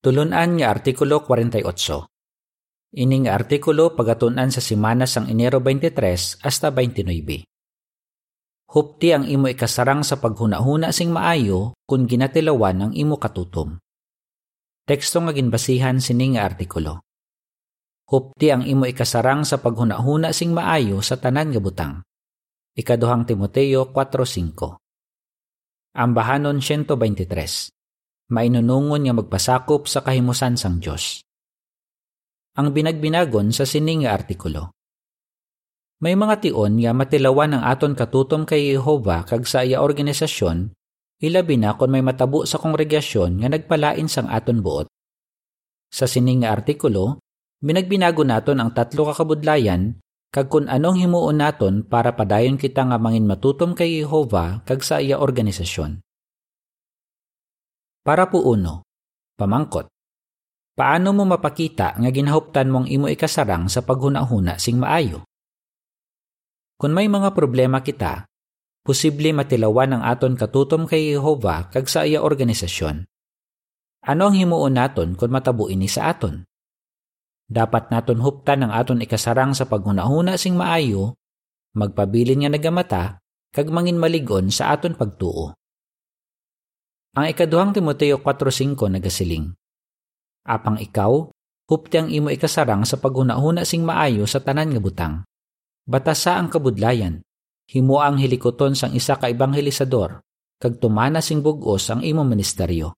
Tulunan nga Artikulo 48. Ining artikulo pagatunan sa simana sang Enero 23 hasta 29. Hupti ang imo ikasarang sa paghunahuna sing maayo kung ginatilawan ang imo katutom. Teksto nga ginbasihan sining nga artikulo. Hupti ang imo ikasarang sa paghunahuna sing maayo sa tanan nga butang. Ikaduhang Timoteo 4.5 Ambahanon 123 mainunungon nga magpasakop sa kahimusan sang Dios. Ang binagbinagon sa sining nga artikulo. May mga tion nga matilawan ang aton katutom kay Jehova kag sa iya organisasyon, ilabi na kon may matabo sa kongregasyon nga nagpalain sang aton buot. Sa sining nga artikulo, binagbinago naton ang tatlo ka kabudlayan kag kun anong himuon naton para padayon kita nga mangin matutom kay Jehova kag sa iya organisasyon. Para po uno, pamangkot. Paano mo mapakita nga ginahuptan mong imo ikasarang sa paghuna-huna sing maayo? Kung may mga problema kita, posible matilawan ang aton katutom kay Jehova kag sa iya organisasyon. Ano ang himuon naton kung matabo ini sa aton? Dapat naton huptan ang aton ikasarang sa paghuna-huna sing maayo, magpabilin nga nagamata, kag mangin maligon sa aton pagtuo. Ang ikaduhang Timoteo 4.5 nagasiling. Apang ikaw, hupti ang imo ikasarang sa paghuna-huna sing maayo sa tanan nga butang. Batasa ang kabudlayan, himo ang hilikoton sang isa ka ibanghelisador, kag tumana sing bugos ang imo ministeryo.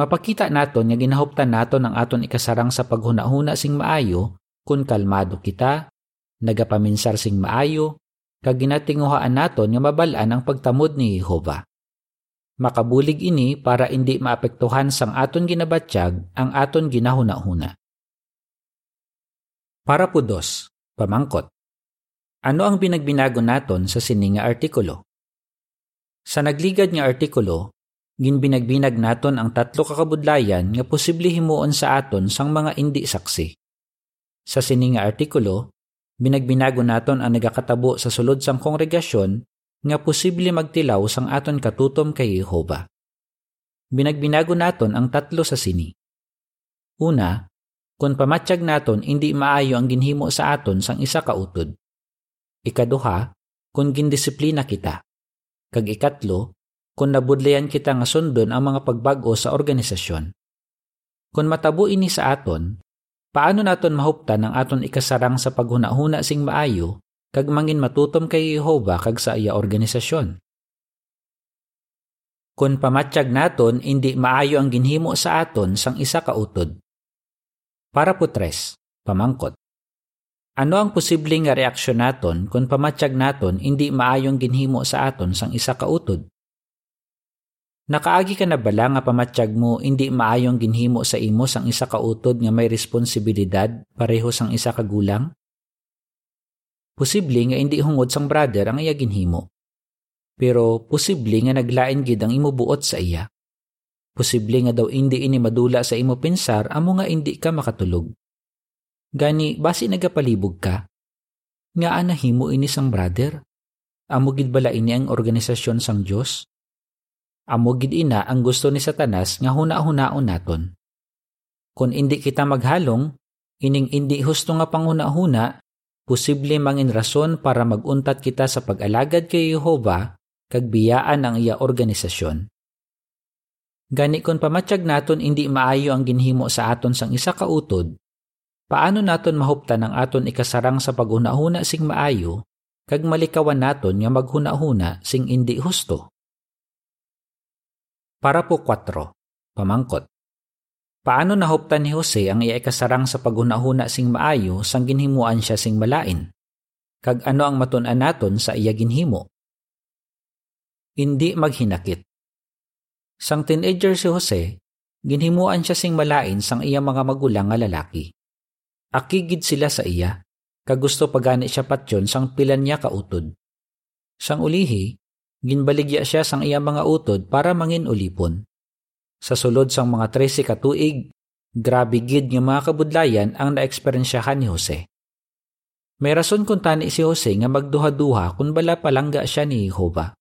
Mapakita naton nga ginahuptan naton ang aton ikasarang sa paghuna-huna sing maayo kun kalmado kita, nagapaminsar sing maayo, kag ginatinguhaan naton nga mabalaan ang pagtamod ni Jehova. Makabulig ini para hindi maapektuhan sang aton ginabatsyag ang aton ginahuna-huna. Para po dos, pamangkot. Ano ang binagbinago naton sa sininga artikulo? Sa nagligad nga artikulo, ginbinagbinag naton ang tatlo kakabudlayan nga posible himuon sa aton sang mga indi saksi. Sa sininga artikulo, binagbinago naton ang nagakatabo sa sulod sang kongregasyon nga posible magtilaw sang aton katutom kay Jehova. Binagbinago naton ang tatlo sa sini. Una, kung pamatsyag naton hindi maayo ang ginhimo sa aton sang isa ka utod. Ikaduha, kung gindisiplina kita. Kag ikatlo, kung nabudlayan kita nga sundon ang mga pagbago sa organisasyon. Kung matabo ini sa aton, paano naton mahuptan ang aton ikasarang sa paghuna-huna sing maayo kag mangin matutom kay Jehova kag sa iya organisasyon. Kung pamatsyag naton indi maayo ang ginhimo sa aton sang isa ka utod. Para po tres, pamangkot. Ano ang posibleng nga reaksyon naton kung pamatsyag naton indi maayong ginhimo sa aton sang isa ka utod? Nakaagi ka na bala nga pamatsyag mo hindi maayong ginhimo sa imo sang isa ka utod nga may responsibilidad pareho sang isa ka gulang? Posible nga hindi hungod sang brother ang iya ginhimo. Pero posible nga naglain gid ang imo buot sa iya. Posible nga daw hindi ini madula sa imo pensar amo nga hindi ka makatulog. Gani basi nagapalibog ka. Nga anahimo ini sang brother? Amo gid bala ini ang organisasyon sang Dios? Amo gid ina ang gusto ni Satanas nga huna-hunaon naton. Kung hindi kita maghalong, ining hindi husto nga panghuna-huna, posible mangin rason para maguntat kita sa pag-alagad kay Jehova kag biyaan ang iya organisasyon. Gani kon pamatsyag naton hindi maayo ang ginhimo sa aton sang isa ka utod, paano naton mahuptan ang aton ikasarang sa paghuna-huna sing maayo kag malikawan naton nga maghuna-huna sing indi husto? Para po 4. Pamangkot. Paano nahuptan ni Jose ang iya ikasarang sa paghunahuna sing maayo sang ginhimuan siya sing malain? Kag ano ang matun-an naton sa iya ginhimo? Hindi maghinakit. Sang teenager si Jose, ginhimuan siya sing malain sang iya mga magulang nga lalaki. Akigid sila sa iya, kag gusto pagani siya patyon sang pilan niya kautod. Sang ulihi, ginbaligya siya sang iya mga utod para mangin ulipon sa sulod sang mga 13 katuig, grabe gid nga mga kabudlayan ang naeksperyensyahan ni Jose. May rason kung tani si Jose nga magduha-duha kung bala palangga siya ni Jehova.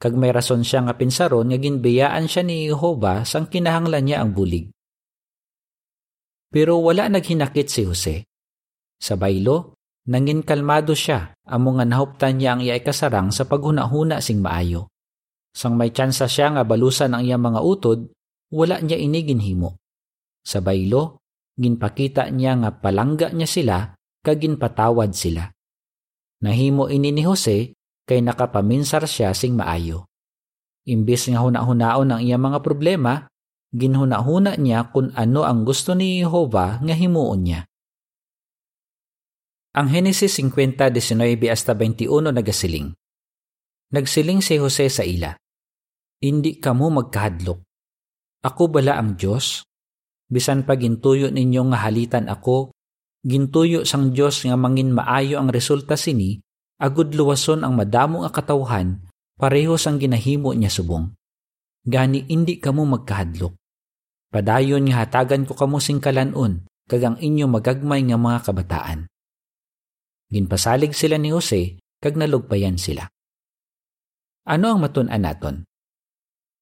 kag may rason siya nga pinsaron nga ginbiyaan siya ni Jehova sang kinahanglan niya ang bulig. Pero wala naghinakit si Jose. Sa baylo, nangin kalmado siya amo nga nahuptan niya ang iyay kasarang sa paghunahuna sing maayo. Sang may tsansa siya nga balusan ang iyang mga utod, wala niya ini ginhimo. Sa baylo, ginpakita niya nga palangga niya sila kag ginpatawad sila. Nahimo ini ni Jose kay nakapaminsar siya sing maayo. Imbis nga huna-hunaon ang iyang mga problema, ginhuna-huna niya kung ano ang gusto ni Jehova nga himuon niya. Ang Henesis 50:19 hasta 21 nagasiling. Nagsiling si Jose sa ila. Hindi kamo magkahadlok. Ako bala ang Diyos? Bisan pa gintuyo ninyo nga halitan ako, gintuyo sang Diyos nga mangin maayo ang resulta sini, agud luwason ang madamo nga katawhan, pareho sang ginahimo niya subong. Gani indi kamo magkahadlok. Padayon nga hatagan ko kamo sing kalanon, kag ang inyo magagmay nga mga kabataan. Ginpasalig sila ni Jose, kag nalugpayan sila. Ano ang matun-an naton?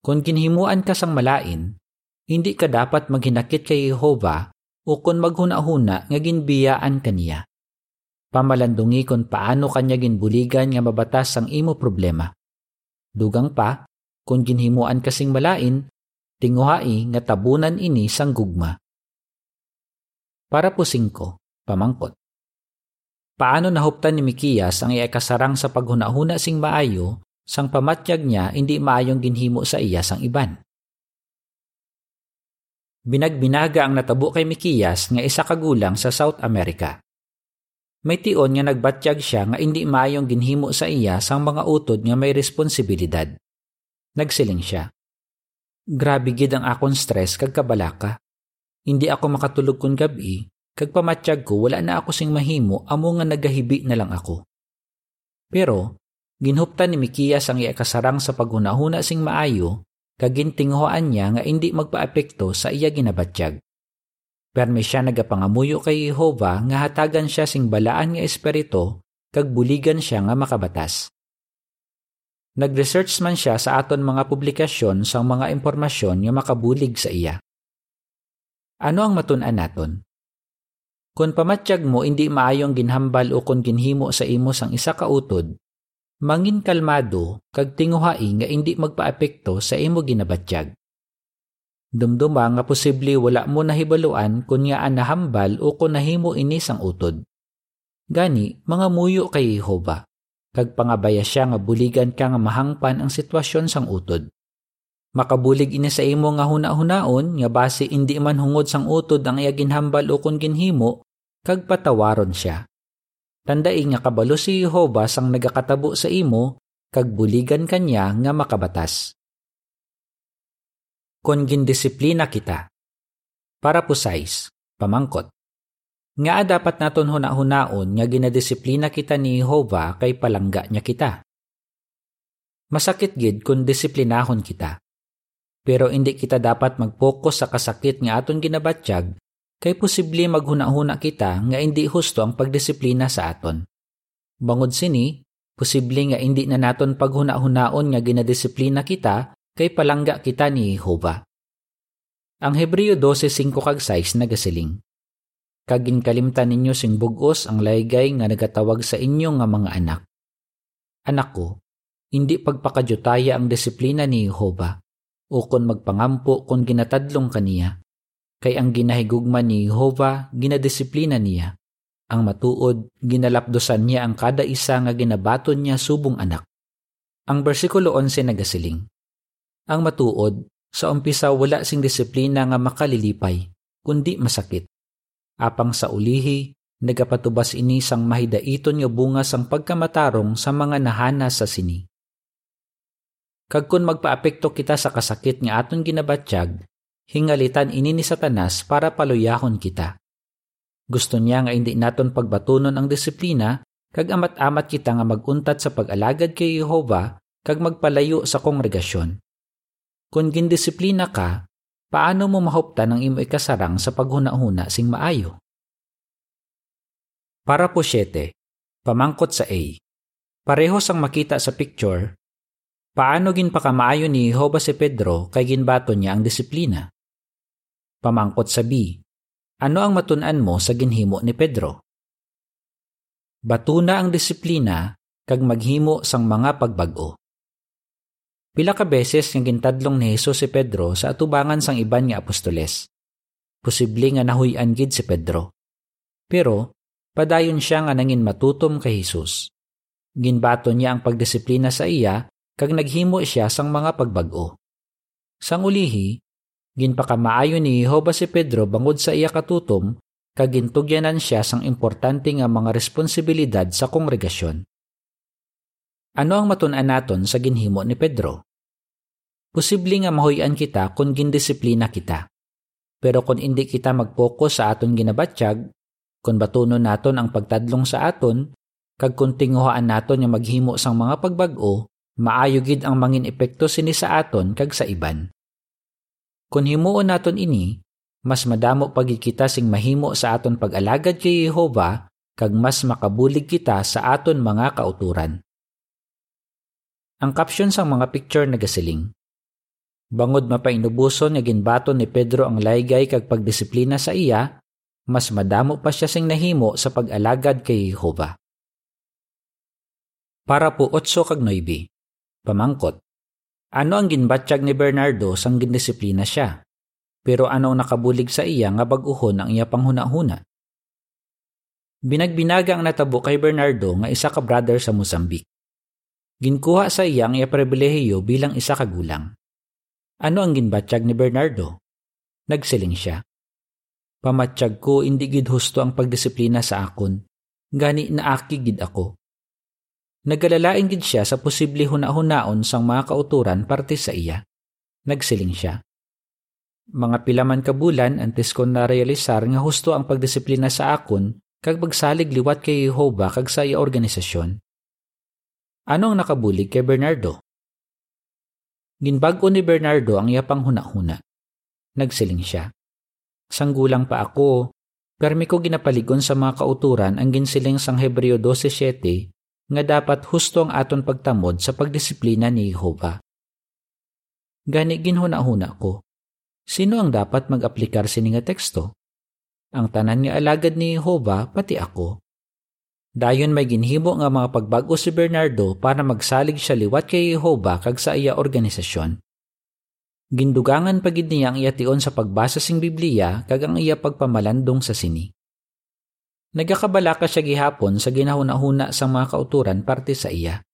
Kung ginhimuan ka sang malain, hindi ka dapat maghinakit kay Jehova o kung maghuna-huna nga ginbiyaan kaniya pamalandungi kung paano kanya ginbuligan nga mabatas ang imo problema. Dugang pa, kung ginhimuan kasing malain, tinguhai nga tabunan ini sang gugma. Para po singko, pamangkot. Paano nahuptan ni Mikiyas ang iakasarang sa paghunahuna sing maayo sang pamatyag niya hindi maayong ginhimo sa iya sang iban? Binagbinaga ang natabo kay Mikiyas nga isa kagulang sa South America. May tion nga nagbatyag siya nga hindi maayong ginhimo sa iya sang mga utod nga may responsibilidad. Nagsiling siya. Grabe gid ang akon stress kag kabalaka. Hindi ako makatulog kun gabi, kag pamatyag ko wala na ako sing mahimo amo nga nagahibi na lang ako. Pero ginhuptan ni Mikiyas ang iya kasarang sa paghunahuna sing maayo kag gintinghoan niya nga hindi magpaapekto sa iya ginabatyag. Permi siya nagapangamuyo kay Jehova nga hatagan siya sing balaan nga espiritu kag buligan siya nga makabatas. Nag-research man siya sa aton mga publikasyon sa mga impormasyon nga makabulig sa iya. Ano ang matun-an naton? Kung pamatyag mo hindi maayong ginhambal o kung ginhimo sa imo sang isa ka utod, mangin kalmado kag tinguhai nga hindi magpaapekto sa imo ginabatyag. Dumduma nga posible wala mo nahibaluan kung nga nahambal o kung nahimo ini sang utod. Gani, mga muyo kay Jehova. Kag pangabaya siya nga buligan ka nga mahangpan ang sitwasyon sang utod. Makabulig ini sa imo nga huna-hunaon nga base indi man hungod sang utod ang iya ginhambal o kung ginhimo, kag patawaron siya. Tandai nga kabalo si Jehova sang nagakatabo sa imo, kag buligan kanya nga makabatas kon gindisiplina kita. Para po size, pamangkot. Nga dapat naton huna-hunaon nga ginadisiplina kita ni Jehova kay palangga niya kita. Masakit gid kung disiplinahon kita. Pero hindi kita dapat mag-focus sa kasakit nga aton ginabatyag kay posible maghuna-huna kita nga hindi husto ang pagdisiplina sa aton. Bangod sini, posible nga hindi na naton paghuna-hunaon nga ginadisiplina kita kay palangga kita ni Jehova. Ang Hebreo 12.5 kag 6 nagasiling. Kagin kalimtan ninyo sing bugos ang laygay nga nagatawag sa inyo nga mga anak. Anak ko, hindi pagpakajutaya ang disiplina ni Jehova o kon magpangampo kon ginatadlong kaniya. Kay ang ginahigugma ni Jehova ginadisiplina niya. Ang matuod, ginalapdosan niya ang kada isa nga ginabaton niya subong anak. Ang bersikulo 11 nagasiling. Ang matuod, sa umpisa wala sing disiplina nga makalilipay, kundi masakit. Apang sa ulihi, nagapatubas ini sang mahidaiton nga bunga sang pagkamatarong sa mga nahana sa sini. Kag kun magpaapekto kita sa kasakit nga aton ginabatyag, hingalitan ini ni Satanas para paluyahon kita. Gusto niya nga hindi naton pagbatunon ang disiplina, kag amat-amat kita nga maguntat sa pag-alagad kay Jehova kag magpalayo sa kongregasyon. Kung gindisiplina ka, paano mo mahuptan ang imo ikasarang sa paghuna-huna sing maayo? Para po 7. Pamangkot sa A. Pareho sang makita sa picture, Paano gin pakamaayo ni Jehova si Pedro kay ginbato niya ang disiplina? Pamangkot sa B. Ano ang matunan mo sa ginhimo ni Pedro? Batuna ang disiplina kag maghimo sang mga pagbag-o. Pila ka beses nga gintadlong ni Hesus si Pedro sa atubangan sang iban nga apostoles. Posible nga nahuy-an gid si Pedro. Pero padayon siya nga nangin matutom kay Hesus. Ginbato niya ang pagdisiplina sa iya kag naghimo siya sang mga pagbag-o. Sang ulihi, ginpakamaayo ni Jehova si Pedro bangod sa iya katutom kag gintugyanan siya sang importante nga mga responsibilidad sa kongregasyon. Ano ang matun-an naton sa ginhimo ni Pedro? Posible nga mahuyan kita kung gindisiplina kita. Pero kung hindi kita mag-focus sa aton ginabatsyag, kung batunon naton ang pagtadlong sa aton, kag kung tinguhaan naton nga maghimo sang mga pagbag-o, maayo gid ang mangin epekto sini sa aton kag sa iban. Kung himuon naton ini, mas madamo pagid kita sing mahimo sa aton pag-alagad kay Jehova kag mas makabulig kita sa aton mga kauturan. Ang caption sang mga picture nagasiling. Bangod mapainubuson nga ginbaton ni Pedro ang laygay kag pagdisiplina sa iya, mas madamo pa siya sing nahimo sa pag-alagad kay Jehova. Para po 8 kag 9. Pamangkot. Ano ang ginbatsyag ni Bernardo sang gindisiplina siya? Pero ano ang nakabulig sa iya nga baguhon ang iya panghuna-huna? Binagbinaga ang natabo kay Bernardo nga isa ka brother sa Mozambique. Ginkuha sa iya ang iya pribilehiyo bilang isa ka gulang. Ano ang ginbatsyag ni Bernardo? Nagsiling siya. Pamatsyag ko hindi gid husto ang pagdisiplina sa akon. Gani na aki gid ako. Nagalalain gid siya sa posible huna-hunaon sang mga kauturan parte sa iya. Nagsiling siya. Mga pilaman ka bulan antes ko na realisar nga husto ang pagdisiplina sa akon kag pagsalig liwat kay Jehova kag sa iya organisasyon. Ano ang nakabulig kay Bernardo? Ginbag-o ni Bernardo ang iya panghuna-huna. Nagsiling siya. Sanggulang pa ako, permi ko ginapaligon sa mga kauturan ang ginsiling sang Hebreo 12.7 nga dapat husto ang aton pagtamod sa pagdisiplina ni Jehova. Gani ginhuna-huna ko. Sino ang dapat mag-aplikar sini nga teksto? Ang tanan nga alagad ni Jehova pati ako. Dayon may ginhimo nga mga pagbago si Bernardo para magsalig siya liwat kay Jehova kag sa iya organisasyon. Gindugangan pagid niya ang iya tion sa pagbasa sing Biblia kag ang iya pagpamalandong sa sini. Nagakabalaka siya gihapon sa ginahuna-huna sa mga kauturan parte sa iya.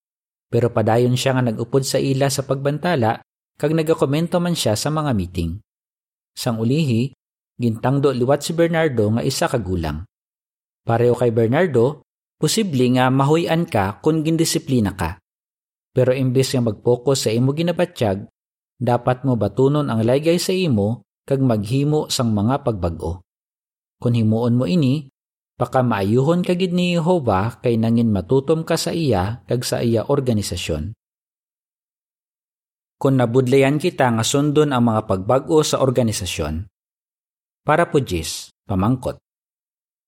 Pero padayon siya nga nagupod sa ila sa pagbantala kag nagakomento man siya sa mga meeting. Sang ulihi, gintangdo liwat si Bernardo nga isa ka gulang. Pareho kay Bernardo, posible nga mahuyan ka kung gindisiplina ka. Pero imbes nga mag-focus sa imo ginabatsyag, dapat mo batunon ang laygay sa imo kag maghimo sang mga pagbag-o. Kung himuon mo ini, baka maayuhon kagid ni Jehova kay nangin matutom ka sa iya kag sa iya organisasyon. Kung nabudlayan kita nga sundon ang mga pagbag-o sa organisasyon. Para po Jis, pamangkot.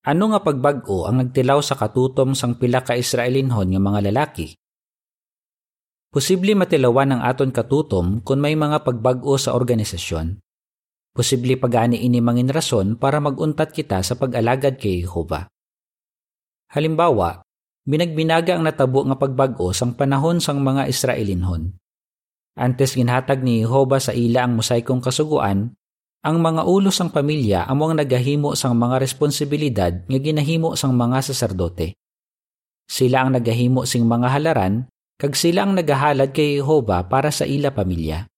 Ano nga pagbag-o ang nagtilaw sa katutom sang pila ka Israelinhon nga mga lalaki? Posible matilawan ang aton katutom kung may mga pagbag-o sa organisasyon. Posible pagani ini mangin rason para maguntat kita sa pag-alagad kay Jehova. Halimbawa, binagbinaga ang natabo nga pagbag-o sang panahon sang mga Israelinhon. Antes ginhatag ni Jehova sa ila ang mosaikong kasuguan, ang mga ulo sang pamilya among nagahimo sang mga responsibilidad nga ginahimo sang mga saserdote. Sila ang nagahimo sing mga halaran kag sila ang nagahalad kay Jehova para sa ila pamilya.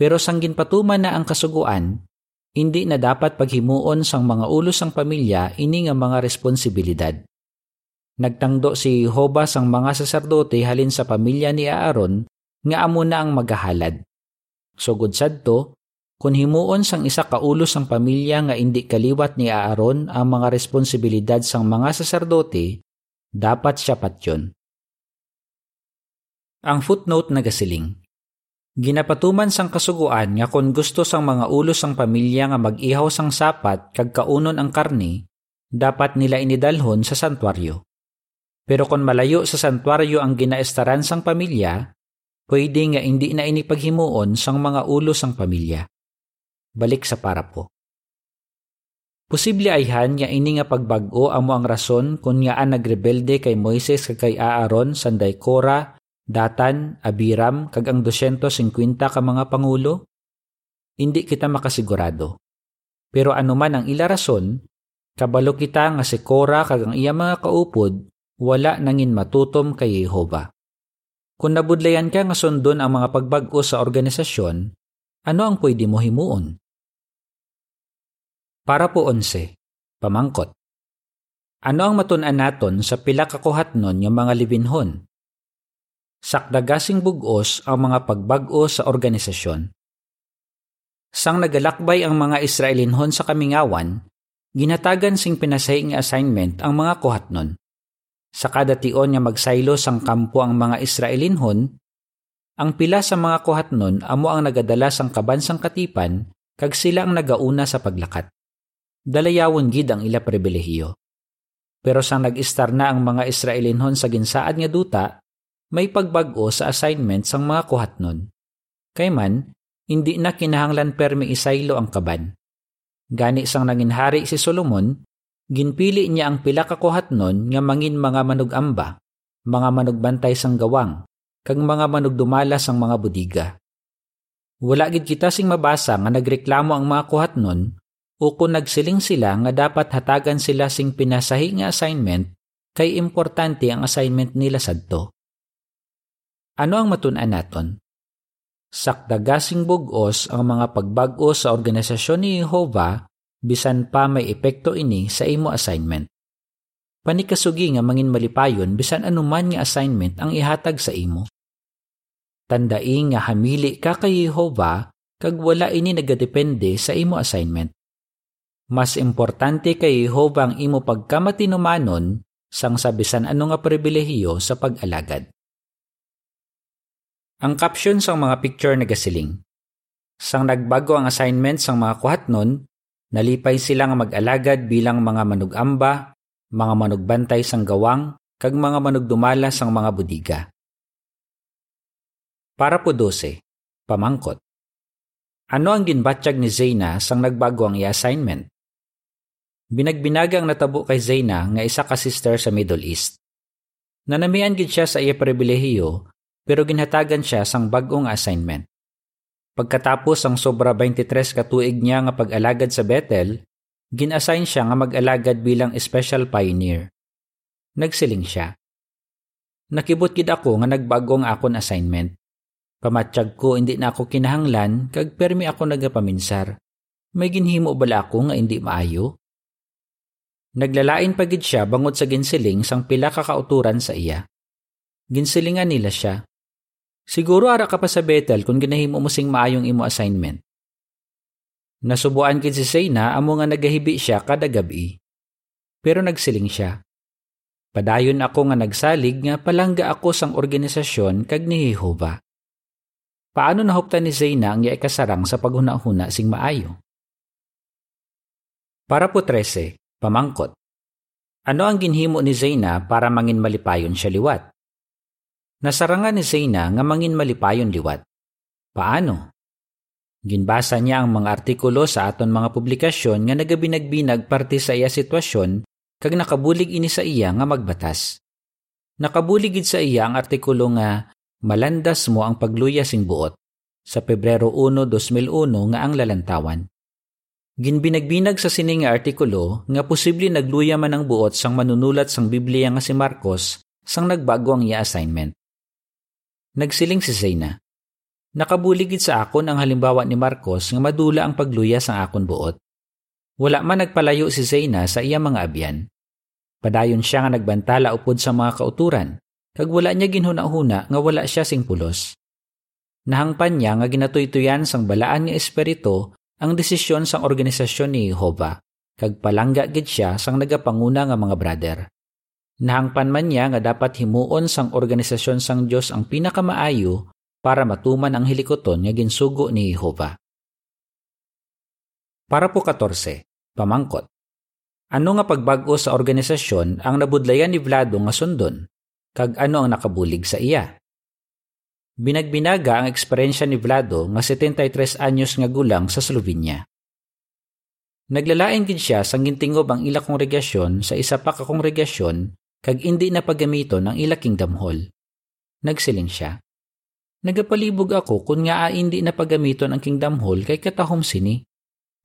Pero sang ginpatuman na ang kasuguan, hindi na dapat paghimuon sang mga ulo sang pamilya ini nga mga responsibilidad. Nagtangdo si Jehova sang mga saserdote halin sa pamilya ni Aaron nga amo na ang magahalad. Sugod sadto, kung himuon sang isa ka ulo sang pamilya nga indi kaliwat ni Aaron ang mga responsibilidad sang mga saserdote, dapat siya patyon. Ang footnote nagasiling. Ginapatuman sang kasuguan nga kung gusto sang mga ulo sang pamilya nga mag-ihaw sang sapat kag kaunon ang karni, dapat nila inidalhon sa santuaryo. Pero kung malayo sa santuaryo ang ginaestaran sang pamilya, pwede nga hindi na ini paghimuon sang mga ulo sang pamilya. Balik sa para po. Posible ayhan nga ini nga pagbago amo ang rason kung nga nagrebelde kay Moises kag kay Aaron sanday Kora, Datan, Abiram kag ang 250 ka mga pangulo? Hindi kita makasigurado. Pero anuman ang ila rason, kabalo kita nga si Kora kag ang iya mga kaupod wala nangin matutom kay Jehova. Kung nabudlayan ka nga sundon ang mga pagbago sa organisasyon, ano ang pwede mo himuon? Para po onse, pamangkot. Ano ang matunan naton sa pila kakuhatnon ng mga libinhon? Sakdagasing bugos ang mga pagbago sa organisasyon. Sang nagalakbay ang mga Israelinhon sa kamingawan, ginatagan sing pinasahi nga assignment ang mga kuhatnon. Sa kada tion nga magsaylo sang kampo ang mga Israelinhon, ang pila sa mga kuhatnon amo ang nagadala sang kabansang katipan kag sila ang nagauna sa paglakat dalayawon gid ang ila pribilehiyo. Pero sang nag-istar na ang mga Israelinhon sa ginsaad nga duta, may pagbago sa assignment sang mga kuhatnon. Kay man, hindi na kinahanglan permi isaylo ang kaban. Gani sang nanginhari si Solomon, ginpili niya ang pila ka kuhatnon nga mangin mga manugamba, mga manugbantay sang gawang, kag mga manugdumala sang mga budiga. Wala gid kita sing mabasa nga nagreklamo ang mga kuhatnon o kung nagsiling sila nga dapat hatagan sila sing pinasahi nga assignment kay importante ang assignment nila sadto. Ano ang matunan naton? Sakdagasing bugos ang mga pagbago sa organisasyon ni Jehovah bisan pa may epekto ini sa imo assignment. Panikasugi nga mangin malipayon bisan anuman nga assignment ang ihatag sa imo. Tandai nga hamili ka kay Jehovah kag wala ini nagadepende sa imo assignment. Mas importante kay Jehovah ang imo pagkamatinumanon sang sabisan ano nga pribilehiyo sa pag-alagad. Ang caption sang mga picture na gasiling. Sang nagbago ang assignment sang mga kuhatnon, nalipay sila nga mag-alagad bilang mga manugamba, mga manugbantay sang gawang, kag mga manugdumala sang mga budiga. Para po 12, pamangkot. Ano ang ginbatsyag ni Zayna sang nagbago ang i-assignment? Binagbinagang natabo kay Zaina nga isa ka sister sa Middle East. Nanamian gid siya sa iya pribilehiyo pero ginhatagan siya sang bag-ong assignment. Pagkatapos ang sobra 23 ka tuig niya nga pag-alagad sa Bethel, ginassign siya nga mag-alagad bilang special pioneer. Nagsiling siya. Nakibot gid ako nga nagbagong akon assignment. Pamatsyag ko hindi na ako kinahanglan kag permi ako nagapaminsar. May ginhimo bala ako nga hindi maayo? Naglalain pagid siya bangod sa ginsiling sang pila ka kauturan sa iya. Ginsilingan nila siya. Siguro ara ka pa sa Bethel kung ginahimo mo sing maayong imo assignment. Nasubuan kid si Seyna amo nga nagahibi siya kada gabi. Pero nagsiling siya. Padayon ako nga nagsalig nga palangga ako sang organisasyon kag ni Jehova. Paano nahuptan ni Zayna ang ikasarang sa paghuna-huna sing maayo? Para po 13, Pamangkot. Ano ang ginhimo ni Zayna para mangin malipayon siya liwat? Nasarangan ni Zayna nga mangin malipayon liwat. Paano? Ginbasa niya ang mga artikulo sa aton mga publikasyon nga nagabinagbinag parte sa iya sitwasyon kag nakabulig ini sa iya nga magbatas. Nakabuligid sa iya ang artikulo nga Malandas mo ang pagluya sing buot sa Pebrero 1, 2001 nga ang lalantawan. Ginbinagbinag sa sining nga artikulo nga posible nagluya man ang buot sang manunulat sang Biblia nga si Marcos sang nagbago ang iya assignment. Nagsiling si Zayna. Nakabuligid sa akon ang halimbawa ni Marcos nga madula ang pagluya sang akon buot. Wala man nagpalayo si Zayna sa iya mga abyan. Padayon siya nga nagbantala upod sa mga kauturan, kag wala niya ginhuna-huna nga wala siya sing pulos. Nahangpan niya nga ginatuytuyan sang balaan nga espiritu ang desisyon sang organisasyon ni Jehova, kag palangga gid siya sang nagapanguna nga mga brother. Nahangpan man niya nga dapat himuon sang organisasyon sang Dios ang pinakamaayo para matuman ang hilikoton nga ginsugo ni Jehova. Para po 14, pamangkot. Ano nga pagbago sa organisasyon ang nabudlayan ni Vlado nga sundon? Kag ano ang nakabulig sa iya? Binagbinaga ang eksperyensya ni Vlado nga 73 anyos nga gulang sa Slovenia. Naglalain gid siya sang gintingob ang ila kongregasyon sa isa pa ka kongregasyon kag indi na paggamiton ang ila kingdom hall. Nagsiling siya. Nagapalibog ako kung nga hindi na paggamiton ang kingdom hall kay katahom sini.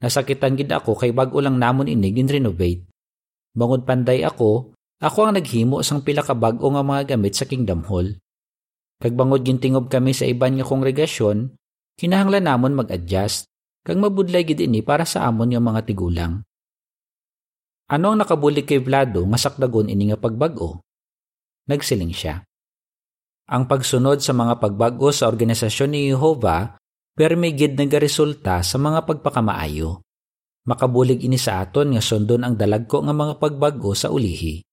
Nasakitan gid ako kay bag-o lang namon ini gin-renovate. Bangod panday ako, ako ang naghimo sang pila ka bag-o nga mga gamit sa kingdom hall. Kag bangod gintingob kami sa iban nga kongregasyon, kinahanglan namon mag-adjust kag mabudlay gid ini para sa amon nga mga tigulang. Ano ang nakabulig kay Vlado nga sakdagon ini nga pagbag-o? Nagsiling siya. Ang pagsunod sa mga pagbago sa organisasyon ni Jehovah permi gid nagaresulta sa mga pagpakamaayo. Makabulig ini sa aton nga sundon ang dalagko nga mga pagbago sa ulihi.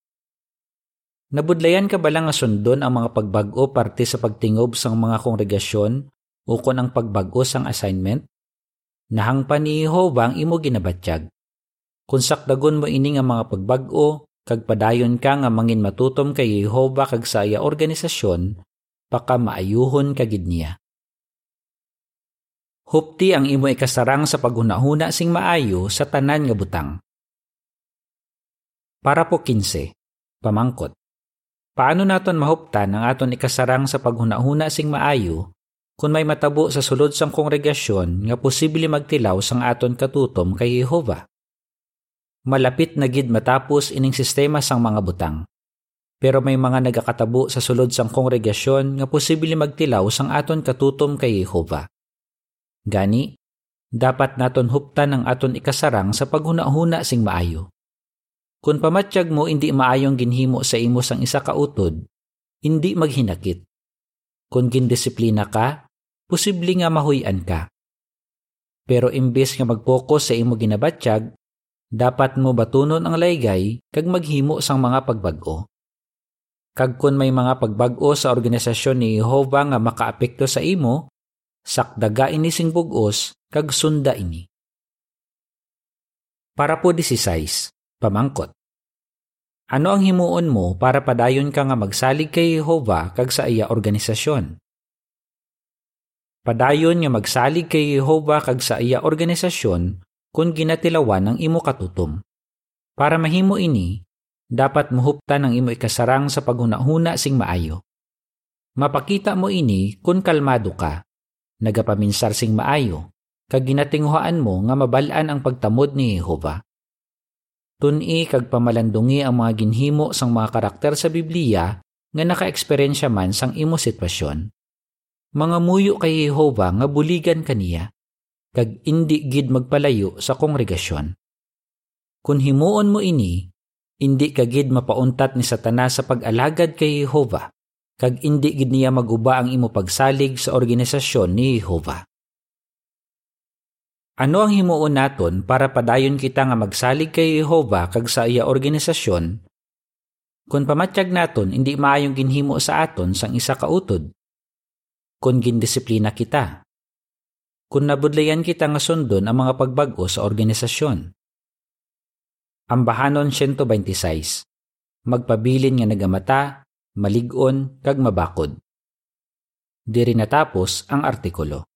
Nabudlayan ka ba lang nga sundon ang mga pagbago parte sa pagtingob sang mga kongregasyon o kon ang pagbago sang assignment? Nahang pa ni Jehovah ang imo ginabatyag. Kung sakdagon mo ini nga mga pagbago, kag padayon ka nga mangin matutom kay Jehovah kag sa iya organisasyon, paka maayuhon kagid niya. Hupti ang imo ikasarang sa paghunahuna sing maayo sa tanan nga butang. Para po 15. Pamangkot. Paano naton mahuptan ang aton ikasarang sa paghunahuna sing maayo kung may matabo sa sulod sang kongregasyon nga posible magtilaw sang aton katutom kay Jehova? Malapit na gid matapos ining sistema sang mga butang. Pero may mga nagakatabo sa sulod sang kongregasyon nga posible magtilaw sang aton katutom kay Jehova. Gani, dapat naton huptan ang aton ikasarang sa paghunahuna sing maayo. Kung pamatsyag mo hindi maayong ginhimo sa imo sang isa ka utod, hindi maghinakit. Kung gindisiplina ka, posible nga mahuyan ka. Pero imbes nga mag-focus sa imo ginabatsyag, dapat mo batunon ang laygay kag maghimo sang mga pagbago. Kag kun may mga pagbago sa organisasyon ni Jehovah nga makaapekto sa imo, sakdaga ini sing bugos kag sunda ini. Para po 16. Pamangkot. Ano ang himuon mo para padayon ka nga magsalig kay Jehova kag sa iya organisasyon? Padayon nga magsalig kay Jehova kag sa iya organisasyon kung ginatilawan ang imo katutom. Para mahimo ini, dapat muhuptan ang imo ikasarang sa paghunahuna sing maayo. Mapakita mo ini kung kalmado ka, nagapaminsar sing maayo, kag ginatinguhaan mo nga mabalaan ang pagtamod ni Jehova. Tuni kag pamalandungi ang mga ginhimo sang mga karakter sa Biblia nga naka-eksperyensya man sang imo sitwasyon. Mga muyo kay Jehova nga buligan kaniya, kag indi gid magpalayo sa kongregasyon. Kung himuon mo ini, indi ka gid mapauntat ni Satanas sa pag-alagad kay Jehova, kag indi gid niya maguba ang imo pagsalig sa organisasyon ni Jehova. Ano ang himuon naton para padayon kita nga magsalig kay Jehova kag sa iya organisasyon? Kung pamatsyag naton hindi maayong ginhimo sa aton sang isa ka utod. Kung gindisiplina kita. Kung nabudlayan kita nga sundon ang mga pagbago sa organisasyon. Ambahanon 126. Magpabilin nga nagamata, maligon, kag mabakod. Diri natapos ang artikulo.